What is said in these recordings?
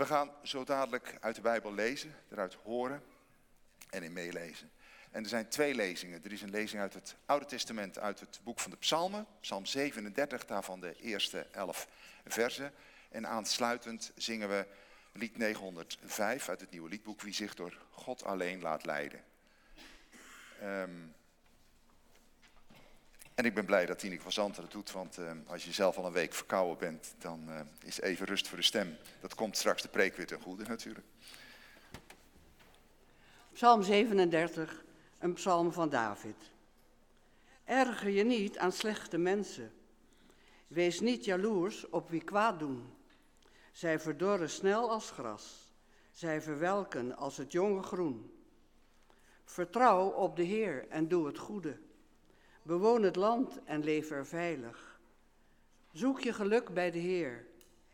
We gaan zo dadelijk uit de Bijbel lezen, eruit horen en in meelezen. En er zijn twee lezingen. Er is een lezing uit het Oude Testament, uit het boek van de Psalmen, Psalm 37, daarvan de eerste elf versen. En aansluitend zingen we lied 905 uit het nieuwe liedboek, Wie zich door God alleen laat leiden. Ehm, en ik ben blij dat Tineke van Zanten het doet, want ehm, als je zelf al een week verkouden bent, dan uh, is even rust voor de stem. Dat komt straks de preek weer ten goede natuurlijk. Psalm 37, een psalm van David. Erger je niet aan slechte mensen. Wees niet jaloers op wie kwaad doen. Zij verdorren snel als gras. Zij verwelken als het jonge groen. Vertrouw op de Heer en doe het goede. Bewoon het land en leef er veilig. Zoek je geluk bij de Heer.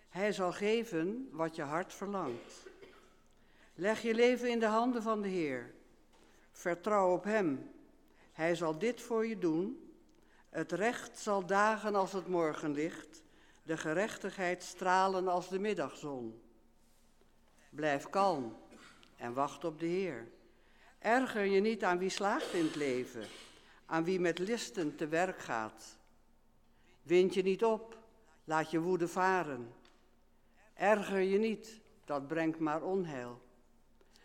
Hij zal geven wat je hart verlangt. Leg je leven in de handen van de Heer. Vertrouw op Hem. Hij zal dit voor je doen. Het recht zal dagen als het morgenlicht, de gerechtigheid stralen als de middagzon. Blijf kalm en wacht op de Heer. Erger je niet aan wie slaagt in het leven, aan wie met listen te werk gaat. Wind je niet op, laat je woede varen. Erger je niet, dat brengt maar onheil.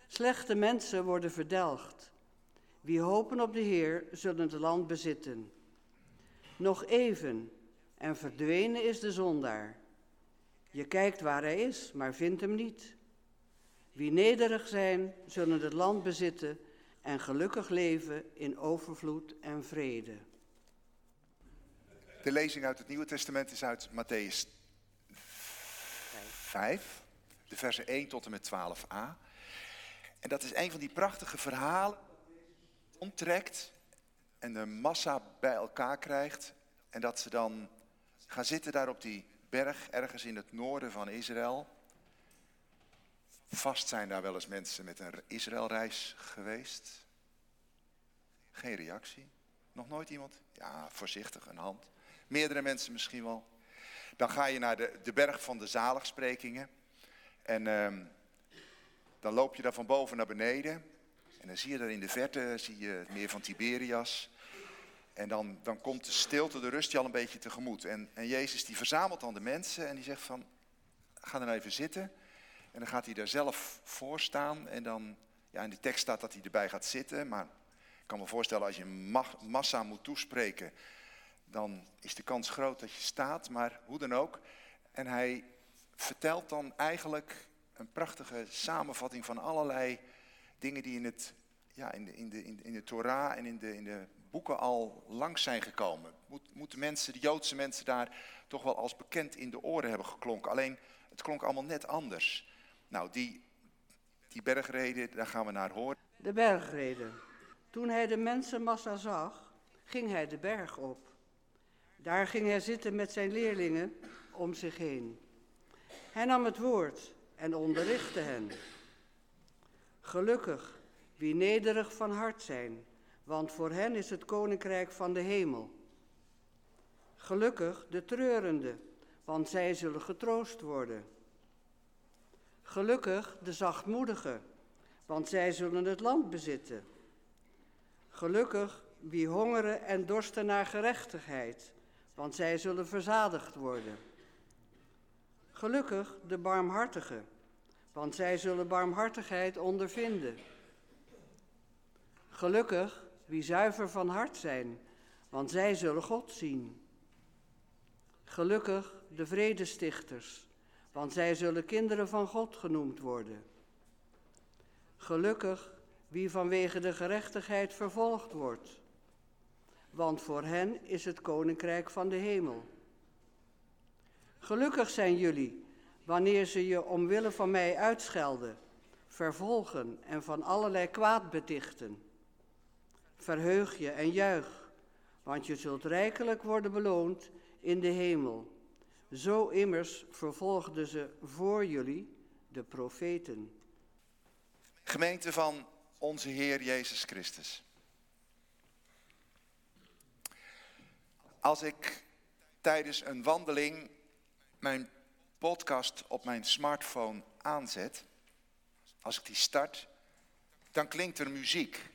Slechte mensen worden verdelgd. Wie hopen op de Heer, zullen het land bezitten. Nog even en verdwenen is de zondaar. Je kijkt waar hij is, maar vindt hem niet. Wie nederig zijn, zullen het land bezitten en gelukkig leven in overvloed en vrede. De lezing uit het Nieuwe Testament is uit Matthäus 5, de versen 1 tot en met 12a. En dat is een van die prachtige verhalen, omtrekt en de massa bij elkaar krijgt. En dat ze dan gaan zitten daar op die berg, ergens in het noorden van Israël. Vast zijn daar wel eens mensen met een Israëlreis geweest. Geen reactie. Nog nooit iemand? Ja, voorzichtig, een hand. Meerdere mensen misschien wel. Dan ga je naar de, de berg van de zaligsprekingen. En ehm, dan loop je daar van boven naar beneden. En dan zie je daar in de verte zie je het meer van Tiberias. En dan, dan komt de stilte, de rust je al een beetje tegemoet. En, en Jezus die verzamelt dan de mensen en die zegt van, ga dan even zitten. En dan gaat hij daar zelf voor staan. En dan, ja in de tekst staat dat hij erbij gaat zitten. Maar ik kan me voorstellen als je massa moet toespreken, dan is de kans groot dat je staat. Maar hoe dan ook. En hij vertelt dan eigenlijk een prachtige samenvatting van allerlei dingen die in, het, ja, in, de, in, de, in de Torah en in de, in de boeken al langs zijn gekomen. Moet, moeten mensen, de Joodse mensen daar toch wel als bekend in de oren hebben geklonken. Alleen het klonk allemaal net anders. Nou, die, die bergreden, daar gaan we naar horen. De bergreden. Toen hij de mensenmassa zag, ging hij de berg op. Daar ging hij zitten met zijn leerlingen om zich heen. Hij nam het woord en onderrichtte hen. Gelukkig wie nederig van hart zijn, want voor hen is het koninkrijk van de hemel. Gelukkig de treurende, want zij zullen getroost worden. Gelukkig de zachtmoedigen, want zij zullen het land bezitten. Gelukkig wie hongeren en dorsten naar gerechtigheid, want zij zullen verzadigd worden. Gelukkig de barmhartigen, want zij zullen barmhartigheid ondervinden. Gelukkig wie zuiver van hart zijn, want zij zullen God zien. Gelukkig de vredestichters, want zij zullen kinderen van God genoemd worden. Gelukkig wie vanwege de gerechtigheid vervolgd wordt, want voor hen is het koninkrijk van de hemel. Gelukkig zijn jullie wanneer ze je omwille van mij uitschelden, vervolgen en van allerlei kwaad betichten. Verheug je en juich, want je zult rijkelijk worden beloond in de hemel. Zo immers vervolgden ze voor jullie de profeten. Gemeente van onze Heer Jezus Christus. Als ik tijdens een wandeling mijn podcast op mijn smartphone aanzet, als ik die start, dan klinkt er muziek.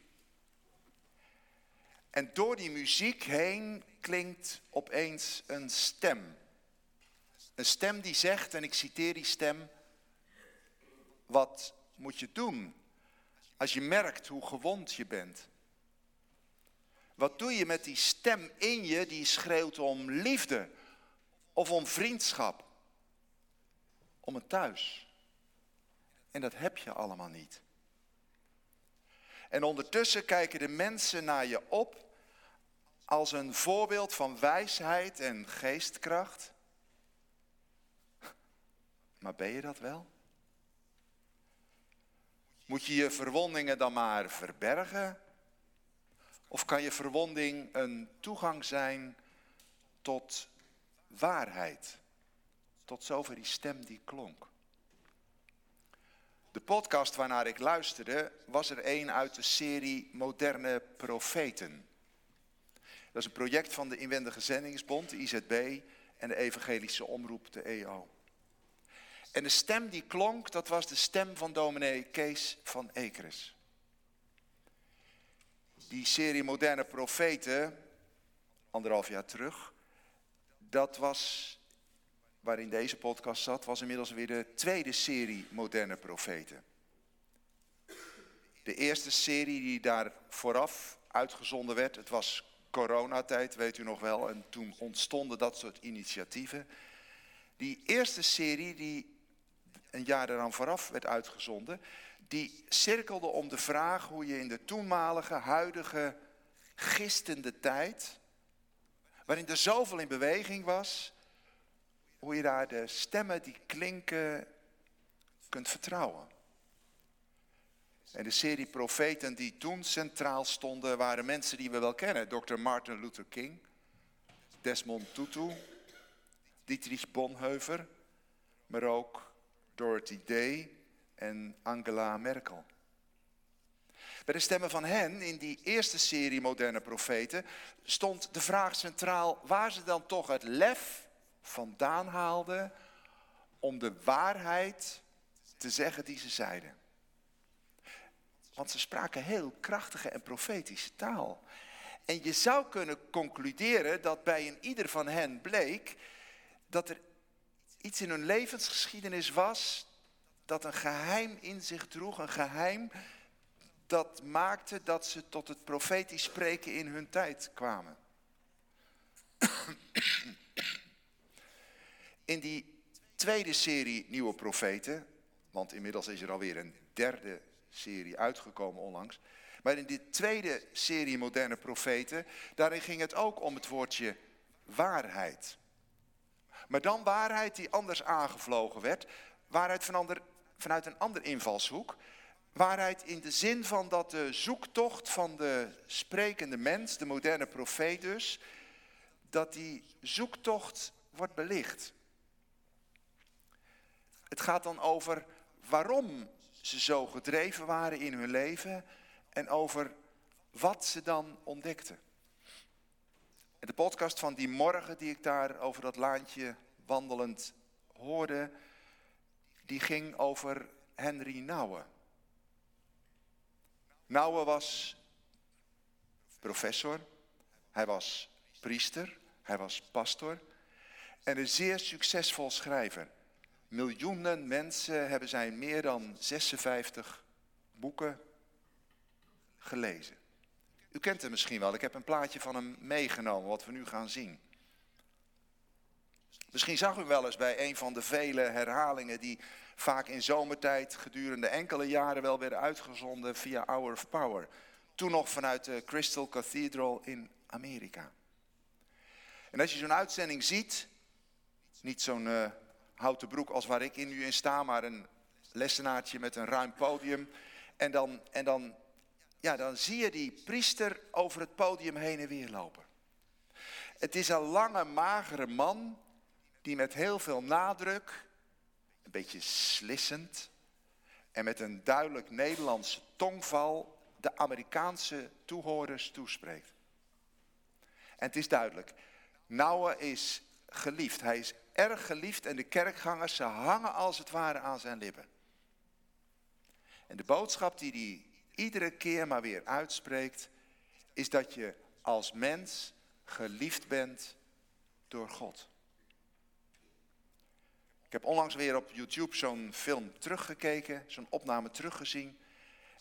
En door die muziek heen klinkt opeens een stem. Een stem die zegt, en ik citeer die stem, wat moet je doen als je merkt hoe gewond je bent? Wat doe je met die stem in je die schreeuwt om liefde of om vriendschap? Om een thuis. En dat heb je allemaal niet. En ondertussen kijken de mensen naar je op als een voorbeeld van wijsheid en geestkracht. Maar ben je dat wel? Moet je je verwondingen dan maar verbergen? Of kan je verwonding een toegang zijn tot waarheid? Tot zover die stem die klonk. De podcast waarnaar ik luisterde was er een uit de serie Moderne Profeten. Dat is een project van de Inwendige Zendingsbond, de IZB en de Evangelische Omroep, de EO. En de stem die klonk, dat was de stem van dominee Kees van Ekeres. Die serie Moderne Profeten, anderhalf jaar terug, dat was, waarin deze podcast zat, was inmiddels weer de tweede serie Moderne Profeten. De eerste serie die daar vooraf uitgezonden werd, het was coronatijd, weet u nog wel, en toen ontstonden dat soort initiatieven. Die eerste serie die een jaar eraan vooraf werd uitgezonden, die cirkelde om de vraag hoe je in de toenmalige, huidige, gistende tijd, waarin er zoveel in beweging was, hoe je daar de stemmen die klinken kunt vertrouwen. En de serie profeten die toen centraal stonden waren mensen die we wel kennen. Dr. Martin Luther King, Desmond Tutu, Dietrich Bonhoeffer, maar ook Dorothy Day en Angela Merkel. Bij de stemmen van hen in die eerste serie moderne profeten stond de vraag centraal waar ze dan toch het lef vandaan haalden om de waarheid te zeggen die ze zeiden. Want ze spraken heel krachtige en profetische taal. En je zou kunnen concluderen dat bij een ieder van hen bleek dat er iets in hun levensgeschiedenis was dat een geheim in zich droeg, een geheim dat maakte dat ze tot het profetisch spreken in hun tijd kwamen. In die tweede serie Nieuwe Profeten, want inmiddels is er alweer een derde serie uitgekomen onlangs. Maar in die tweede serie Moderne Profeten, daarin ging het ook om het woordje waarheid. Maar dan waarheid die anders aangevlogen werd. Waarheid vanuit een ander invalshoek. Waarheid in de zin van dat de zoektocht van de sprekende mens, de moderne profeet dus, dat die zoektocht wordt belicht. Het gaat dan over waarom ze zo gedreven waren in hun leven en over wat ze dan ontdekten. De podcast van die morgen die ik daar over dat laantje wandelend hoorde, die ging over Henry Nouwen. Nouwen was professor, hij was priester, hij was pastor en een zeer succesvol schrijver. Miljoenen mensen hebben zijn meer dan 56 boeken gelezen. U kent hem misschien wel, ik heb een plaatje van hem meegenomen, wat we nu gaan zien. Misschien zag u wel eens bij een van de vele herhalingen die vaak in zomertijd gedurende enkele jaren wel werden uitgezonden via Hour of Power. Toen nog vanuit de Crystal Cathedral in Amerika. En als je zo'n uitzending ziet, niet zo'n uh, houten broek als waar ik in nu in sta, maar een lessenaartje met een ruim podium. En dan, en dan, ja, dan zie je die priester over het podium heen en weer lopen. Het is een lange, magere man die met heel veel nadruk, een beetje slissend en met een duidelijk Nederlands tongval de Amerikaanse toehoorders toespreekt. En het is duidelijk, Nouwe is geliefd. Hij is erg geliefd en de kerkgangers, ze hangen als het ware aan zijn lippen. En de boodschap die hij iedere keer maar weer uitspreekt, is dat je als mens geliefd bent door God. Ik heb onlangs weer op YouTube zo'n film teruggekeken, zo'n opname teruggezien.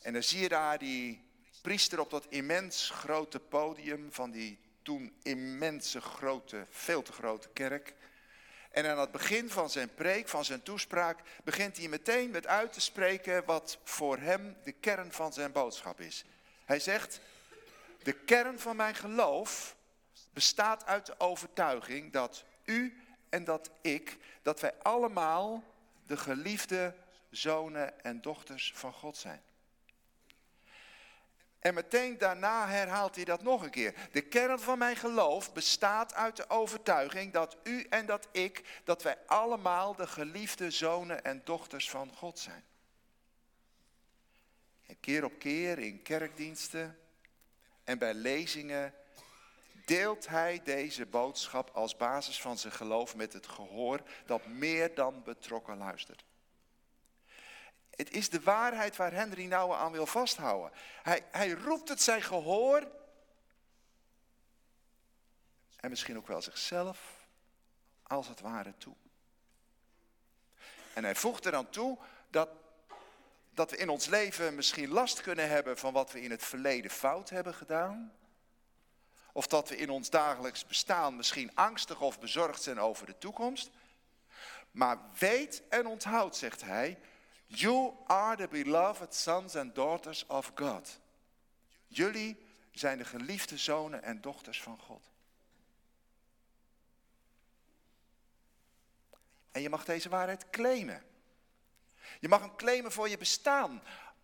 En dan zie je daar die priester op dat immens grote podium van die toen immense grote, veel te grote kerk. En aan het begin van zijn preek, van zijn toespraak, begint hij meteen met uit te spreken wat voor hem de kern van zijn boodschap is. Hij zegt, de kern van mijn geloof bestaat uit de overtuiging dat u en dat ik, dat wij allemaal de geliefde zonen en dochters van God zijn. En meteen daarna herhaalt hij dat nog een keer. De kern van mijn geloof bestaat uit de overtuiging dat u en dat ik, dat wij allemaal de geliefde zonen en dochters van God zijn. En keer op keer in kerkdiensten en bij lezingen deelt hij deze boodschap als basis van zijn geloof met het gehoor dat meer dan betrokken luistert. Het is de waarheid waar Henry Nouwen aan wil vasthouden. Hij, hij roept het zijn gehoor en misschien ook wel zichzelf als het ware toe. En hij voegt er dan toe dat, dat we in ons leven misschien last kunnen hebben van wat we in het verleden fout hebben gedaan. Of dat we in ons dagelijks bestaan misschien angstig of bezorgd zijn over de toekomst. Maar weet en onthoud, zegt hij, You are the beloved sons and daughters of God. Jullie zijn de geliefde zonen en dochters van God. En je mag deze waarheid claimen. Je mag hem claimen voor je bestaan,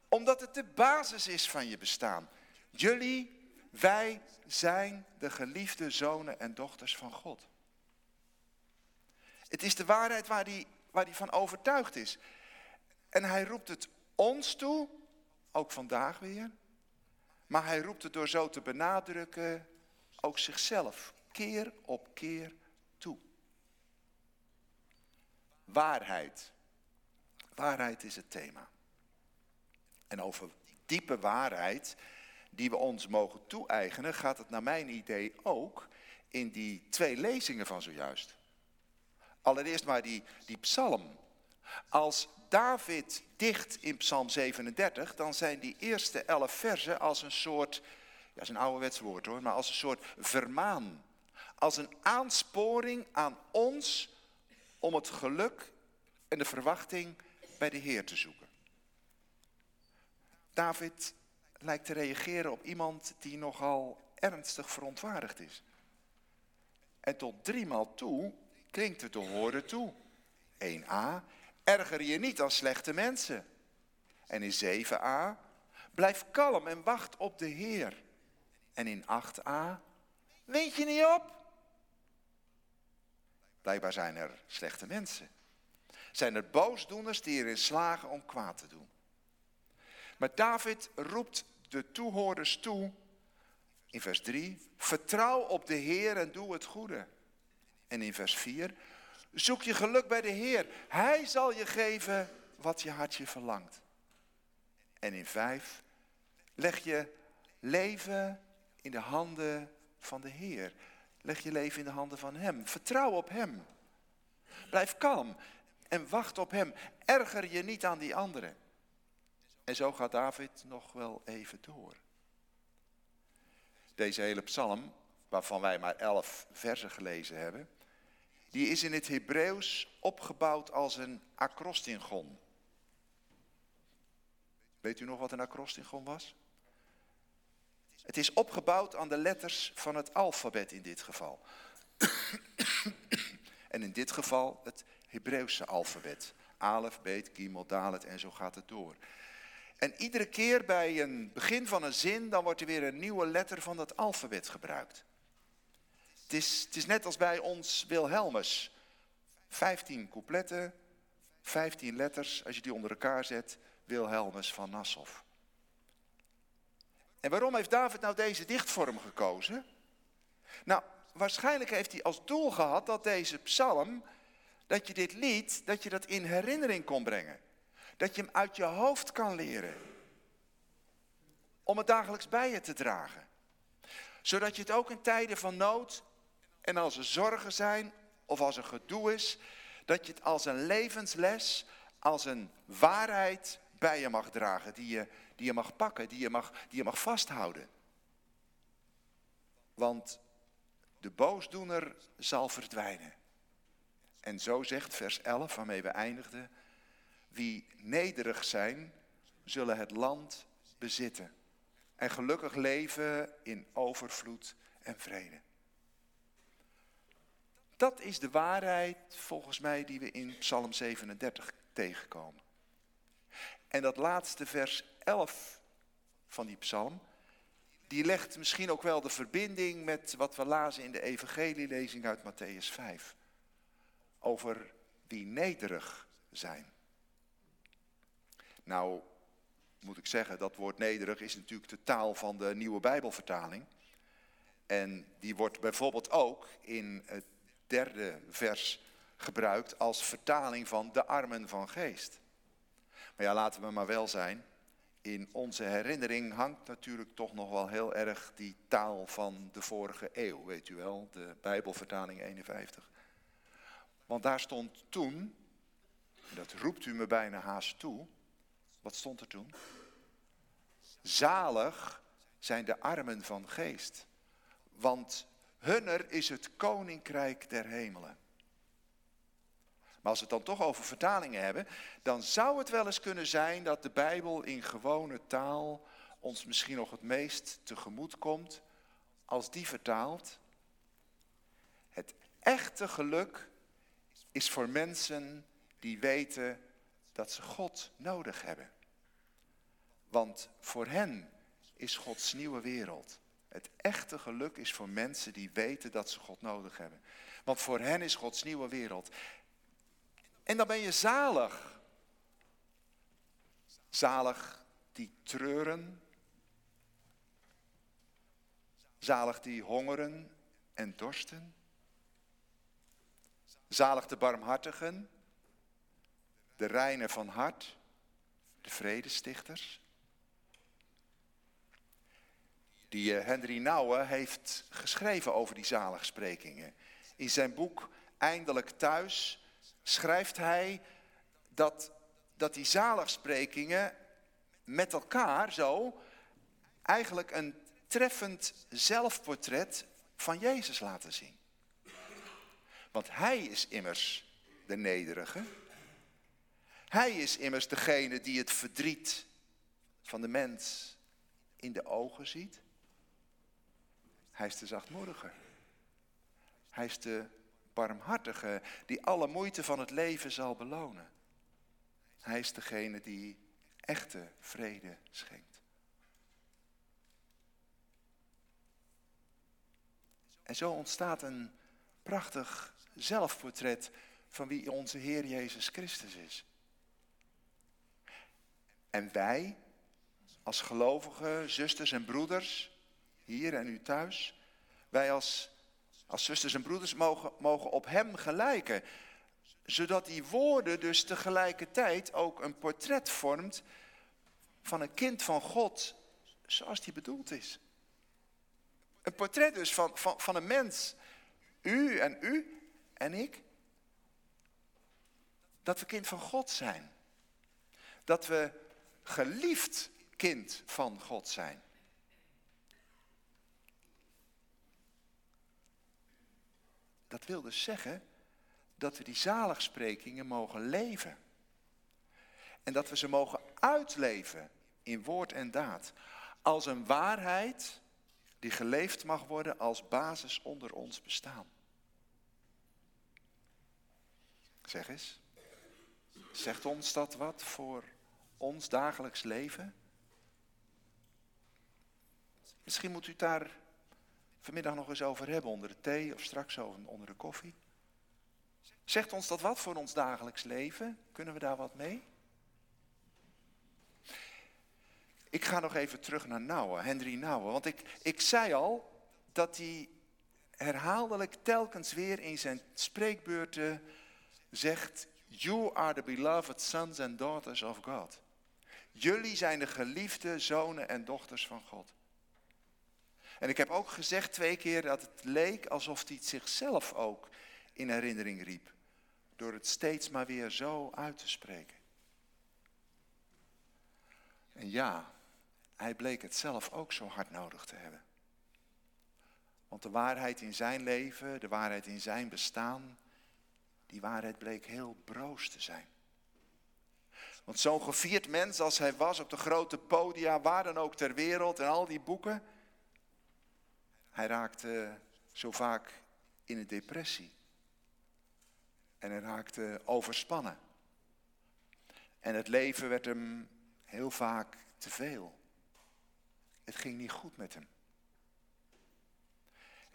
omdat het de basis is van je bestaan. Jullie, wij zijn de geliefde zonen en dochters van God. Het is de waarheid waar hij, waar hij van overtuigd is. En hij roept het ons toe, ook vandaag weer. Maar hij roept het door zo te benadrukken ook zichzelf keer op keer toe. Waarheid. Waarheid is het thema. En over diepe waarheid die we ons mogen toe-eigenen, gaat het naar mijn idee ook in die twee lezingen van zojuist. Allereerst maar die, die psalm. Als David dicht in Psalm 37, dan zijn die eerste elf versen als een soort, ja, dat is een ouderwets woord hoor, maar als een soort vermaan. Als een aansporing aan ons om het geluk en de verwachting bij de Heer te zoeken. David lijkt te reageren op iemand die nogal ernstig verontwaardigd is. En tot driemaal toe klinkt het te horen toe. 1a, Erger je niet aan slechte mensen. En in 7a, blijf kalm en wacht op de Heer. En in 8a, weet je niet op? Blijkbaar zijn er slechte mensen. Zijn er boosdoeners die erin slagen om kwaad te doen. Maar David roept de toehoorders toe in vers 3, vertrouw op de Heer en doe het goede. En in vers 4, Zoek je geluk bij de Heer. Hij zal je geven wat je hartje verlangt. En in vijf, leg je leven in de handen van de Heer. Leg je leven in de handen van Hem. Vertrouw op Hem. Blijf kalm en wacht op Hem. Erger je niet aan die anderen. En zo gaat David nog wel even door. Deze hele psalm, waarvan wij maar elf versen gelezen hebben, die is in het Hebreeuws opgebouwd als een acrostingon. Weet u nog wat een acrostingon was? Het is opgebouwd aan de letters van het alfabet in dit geval. en in dit geval het Hebreeuwse alfabet. Alef, Bet, Gimel, Dalet en zo gaat het door. En iedere keer bij een begin van een zin, dan wordt er weer een nieuwe letter van dat alfabet gebruikt. Het is, het is net als bij ons Wilhelmus. 15 coupletten, 15 letters, als je die onder elkaar zet, Wilhelmus van Nassau. En waarom heeft David nou deze dichtvorm gekozen? Nou, waarschijnlijk heeft hij als doel gehad dat deze psalm, dat je dit lied, dat je dat in herinnering kon brengen. Dat je hem uit je hoofd kan leren. Om het dagelijks bij je te dragen. Zodat je het ook in tijden van nood en als er zorgen zijn of als er gedoe is, dat je het als een levensles, als een waarheid bij je mag dragen, die je, die je mag pakken, die je mag, die je mag vasthouden. Want de boosdoener zal verdwijnen. En zo zegt vers 11, waarmee we eindigden, wie nederig zijn, zullen het land bezitten. En gelukkig leven in overvloed en vrede. Dat is de waarheid volgens mij die we in Psalm 37 tegenkomen. En dat laatste vers 11 van die psalm, die legt misschien ook wel de verbinding met wat we lazen in de evangelielezing uit Matthäus 5. Over wie nederig zijn. Nou, moet ik zeggen, dat woord nederig is natuurlijk de taal van de nieuwe Bijbelvertaling. En die wordt bijvoorbeeld ook in het derde vers gebruikt als vertaling van de armen van geest. Maar ja, laten we maar wel zijn. In onze herinnering hangt natuurlijk toch nog wel heel erg die taal van de vorige eeuw, weet u wel, de Bijbelvertaling 51. Want daar stond toen, dat roept u me bijna haast toe, wat stond er toen? Zalig zijn de armen van geest, want hunner is het koninkrijk der hemelen. Maar als we het dan toch over vertalingen hebben, dan zou het wel eens kunnen zijn dat de Bijbel in gewone taal ons misschien nog het meest tegemoet komt als die vertaalt. Het echte geluk is voor mensen die weten dat ze God nodig hebben. Want voor hen is Gods nieuwe wereld. Het echte geluk is voor mensen die weten dat ze God nodig hebben. Want voor hen is Gods nieuwe wereld. En dan ben je zalig. Zalig die treuren. Zalig die hongeren en dorsten. Zalig de barmhartigen. De reinen van hart. De vredestichters. Die eh, Henry Nouwen heeft geschreven over die zaligsprekingen. In zijn boek Eindelijk Thuis schrijft hij dat, dat die zaligsprekingen met elkaar zo eigenlijk een treffend zelfportret van Jezus laten zien. Want hij is immers de nederige. Hij is immers degene die het verdriet van de mens in de ogen ziet. Hij is de zachtmoedige. Hij is de barmhartige die alle moeite van het leven zal belonen. Hij is degene die echte vrede schenkt. En zo ontstaat een prachtig zelfportret van wie onze Heer Jezus Christus is. En wij, als gelovige zusters en broeders, hier en u thuis, wij als als zusters en broeders mogen, mogen op hem gelijken. Zodat die woorden dus tegelijkertijd ook een portret vormt van een kind van God zoals die bedoeld is. Een portret dus van, van, van een mens. U en u en ik. Dat we kind van God zijn. Dat we geliefd kind van God zijn. Dat wil dus zeggen dat we die zaligsprekingen mogen leven. En dat we ze mogen uitleven in woord en daad. Als een waarheid die geleefd mag worden als basis onder ons bestaan. Zeg eens, zegt ons dat wat voor ons dagelijks leven? Misschien moet u daar vanmiddag nog eens over hebben onder de thee of straks onder de koffie. Zegt ons dat wat voor ons dagelijks leven? Kunnen we daar wat mee? Ik ga nog even terug naar Nouwen, Henry Nouwen. Want ik, ik zei al dat hij herhaaldelijk telkens weer in zijn spreekbeurten zegt... You are the beloved sons and daughters of God. Jullie zijn de geliefde zonen en dochters van God. En ik heb ook gezegd twee keer dat het leek alsof hij het zichzelf ook in herinnering riep. Door het steeds maar weer zo uit te spreken. En ja, hij bleek het zelf ook zo hard nodig te hebben. Want de waarheid in zijn leven, de waarheid in zijn bestaan, die waarheid bleek heel broos te zijn. Want zo'n gevierd mens als hij was op de grote podia, waar dan ook ter wereld en al die boeken, hij raakte zo vaak in een depressie. En hij raakte overspannen. En het leven werd hem heel vaak te veel. Het ging niet goed met hem.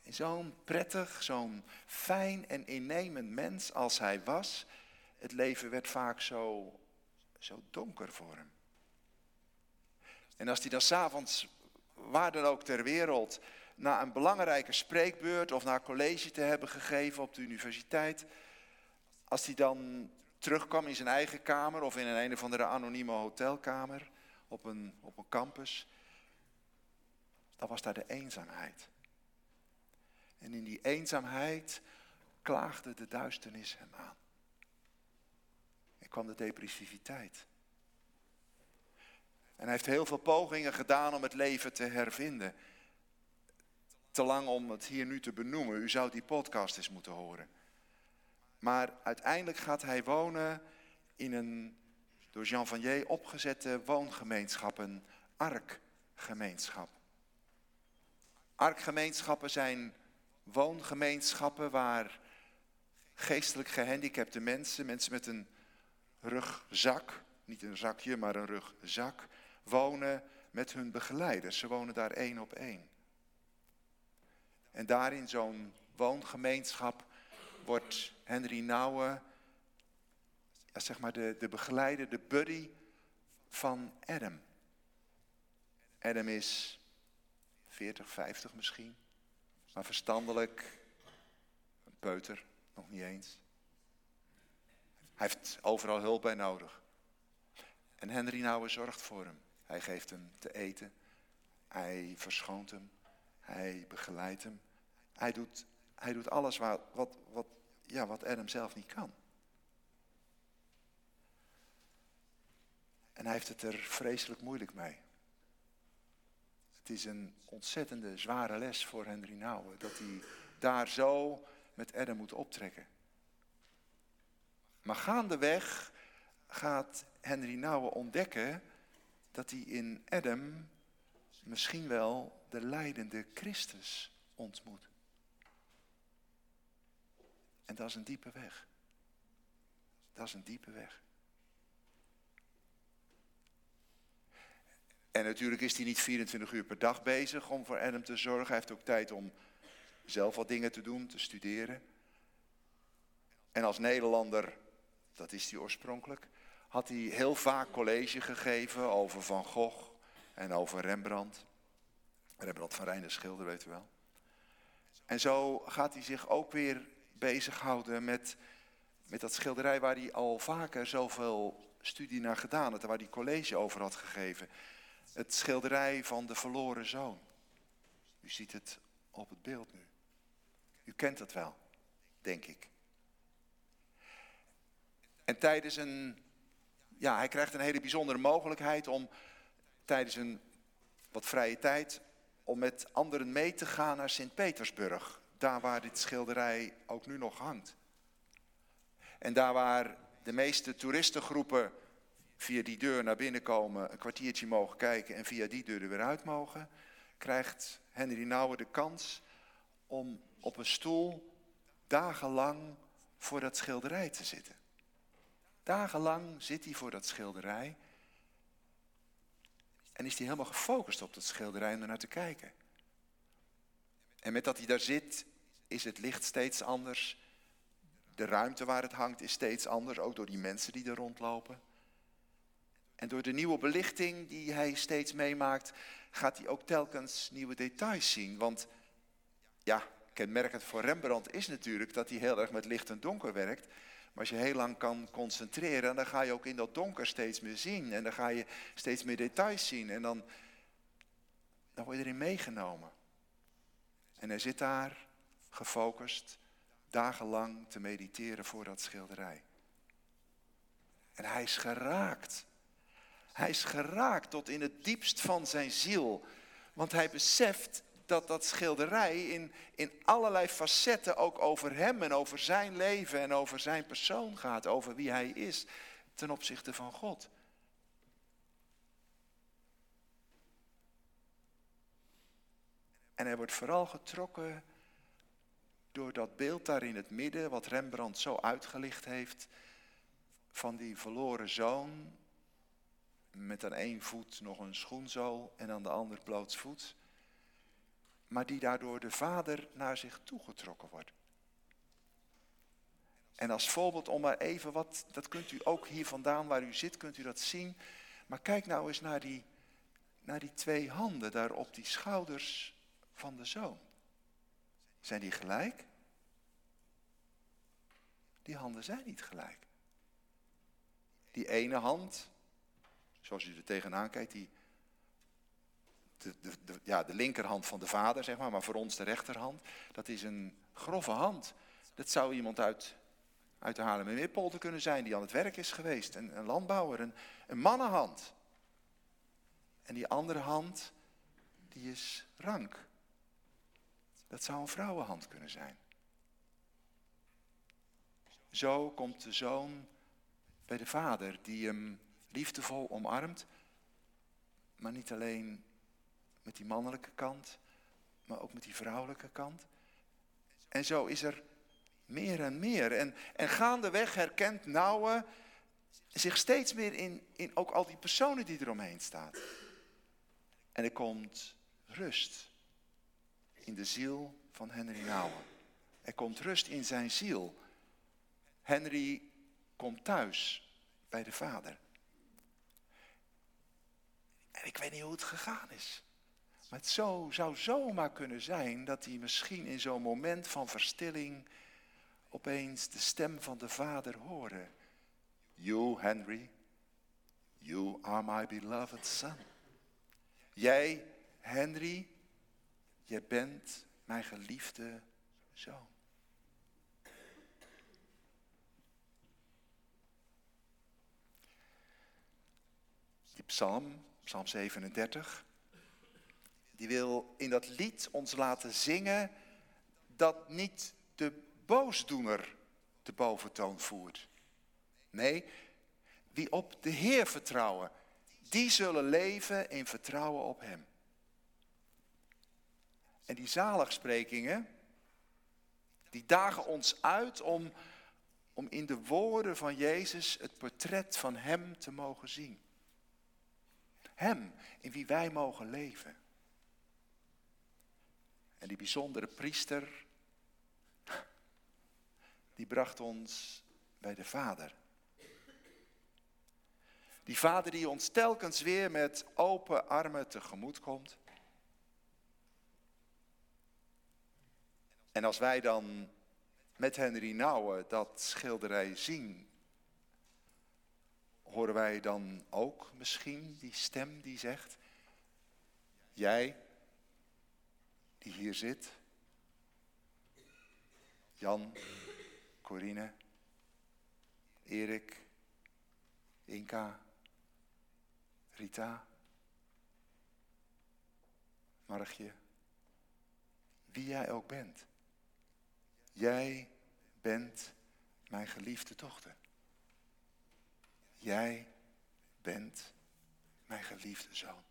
Zo'n prettig, zo'n fijn en innemend mens als hij was, het leven werd vaak zo, zo donker voor hem. En als hij dan s'avonds, waar dan ook ter wereld, na een belangrijke spreekbeurt of na college te hebben gegeven op de universiteit, als hij dan terugkwam in zijn eigen kamer of in een een of andere anonieme hotelkamer op een, op een campus, dan was daar de eenzaamheid. En in die eenzaamheid klaagde de duisternis hem aan. En kwam de depressiviteit. En hij heeft heel veel pogingen gedaan om het leven te hervinden. Te lang om het hier nu te benoemen. U zou die podcast eens moeten horen. Maar uiteindelijk gaat hij wonen in een door Jean Vanier opgezette woongemeenschap, een arkgemeenschap. Arkgemeenschappen zijn woongemeenschappen waar geestelijk gehandicapte mensen, mensen met een rugzak, niet een zakje, maar een rugzak, wonen met hun begeleiders. Ze wonen daar één op één. En daar in zo'n woongemeenschap wordt Henry Nouwen, zeg maar de, de begeleider, de buddy van Adam. Adam is 40, 50 misschien. Maar verstandelijk, een peuter, nog niet eens. Hij heeft overal hulp bij nodig. En Henry Nouwen zorgt voor hem. Hij geeft hem te eten. Hij verschoont hem. Hij begeleidt hem. Hij doet, hij doet alles wat, wat, wat, ja, wat Adam zelf niet kan. En hij heeft het er vreselijk moeilijk mee. Het is een ontzettende zware les voor Henry Nouwen. Dat hij daar zo met Adam moet optrekken. Maar gaandeweg gaat Henry Nouwen ontdekken dat hij in Adam misschien wel de leidende Christus ontmoet. En dat is een diepe weg. Dat is een diepe weg. En natuurlijk is hij niet 24 uur per dag bezig om voor Adam te zorgen. Hij heeft ook tijd om zelf wat dingen te doen, te studeren. En als Nederlander, dat is hij oorspronkelijk, had hij heel vaak college gegeven over Van Gogh en over Rembrandt. Rembrandt van Rijn, de schilder, weet u wel. En zo gaat hij zich ook weer bezighouden met, met dat schilderij waar hij al vaker zoveel studie naar gedaan had, waar hij college over had gegeven. Het schilderij van de verloren zoon. U ziet het op het beeld nu. U kent het wel, denk ik. En tijdens een, ja, hij krijgt een hele bijzondere mogelijkheid om tijdens een wat vrije tijd, om met anderen mee te gaan naar Sint-Petersburg. Daar waar dit schilderij ook nu nog hangt. En daar waar de meeste toeristengroepen via die deur naar binnen komen, een kwartiertje mogen kijken en via die deur er weer uit mogen, krijgt Henry Nouwen de kans om op een stoel dagenlang voor dat schilderij te zitten. Dagenlang zit hij voor dat schilderij en is hij helemaal gefocust op dat schilderij om er naar te kijken. En met dat hij daar zit, is het licht steeds anders. De ruimte waar het hangt is steeds anders, ook door die mensen die er rondlopen. En door de nieuwe belichting die hij steeds meemaakt, gaat hij ook telkens nieuwe details zien. Want ja, kenmerkend voor Rembrandt is natuurlijk dat hij heel erg met licht en donker werkt. Maar als je heel lang kan concentreren, dan ga je ook in dat donker steeds meer zien. En dan ga je steeds meer details zien. En dan, dan word je erin meegenomen. En hij zit daar gefocust, dagenlang te mediteren voor dat schilderij. En hij is geraakt. Hij is geraakt tot in het diepst van zijn ziel. Want hij beseft dat dat schilderij in, in allerlei facetten ook over hem en over zijn leven en over zijn persoon gaat. Over wie hij is ten opzichte van God. En hij wordt vooral getrokken door dat beeld daar in het midden, wat Rembrandt zo uitgelicht heeft, van die verloren zoon, met aan één voet nog een schoenzool en aan de ander blootsvoet, maar die daardoor de vader naar zich toegetrokken wordt. En als voorbeeld om maar even wat, dat kunt u ook hier vandaan waar u zit, kunt u dat zien. Maar kijk nou eens naar die, naar die twee handen daar op die schouders van de zoon. Zijn die gelijk? Die handen zijn niet gelijk. Die ene hand, zoals u er tegenaan kijkt, die, de, ja, de linkerhand van de vader, zeg maar, maar voor ons de rechterhand, dat is een grove hand. Dat zou iemand uit, uit de Haarlemmermeerpolder kunnen zijn die aan het werk is geweest, een, een landbouwer, een, een mannenhand. En die andere hand, die is rank. Dat zou een vrouwenhand kunnen zijn. Zo komt de zoon bij de vader die hem liefdevol omarmt, maar niet alleen met die mannelijke kant, maar ook met die vrouwelijke kant. En zo is er meer en meer. En, en gaandeweg herkent Nouwe zich steeds meer in, in ook al die personen die eromheen staan. En er komt rust in de ziel van Henry Nouwen. Er komt rust in zijn ziel. Henry komt thuis bij de vader. En ik weet niet hoe het gegaan is. Maar het zo, zou zomaar kunnen zijn dat hij misschien in zo'n moment van verstilling opeens de stem van de vader hoorde. You, Henry, you are my beloved son. Jij, Henry, je bent mijn geliefde zoon. Die psalm, psalm 37, die wil in dat lied ons laten zingen dat niet de boosdoener de boventoon voert. Nee, wie op de Heer vertrouwen, die zullen leven in vertrouwen op Hem. En die zaligsprekingen, die dagen ons uit om, om in de woorden van Jezus het portret van Hem te mogen zien. Hem in wie wij mogen leven. En die bijzondere priester, die bracht ons bij de Vader. Die Vader die ons telkens weer met open armen tegemoet komt. En als wij dan met Henry Nouwen dat schilderij zien, horen wij dan ook misschien die stem die zegt, jij die hier zit, Jan, Corine, Erik, Inka, Rita, Margje, wie jij ook bent. Jij bent mijn geliefde dochter. Jij bent mijn geliefde zoon.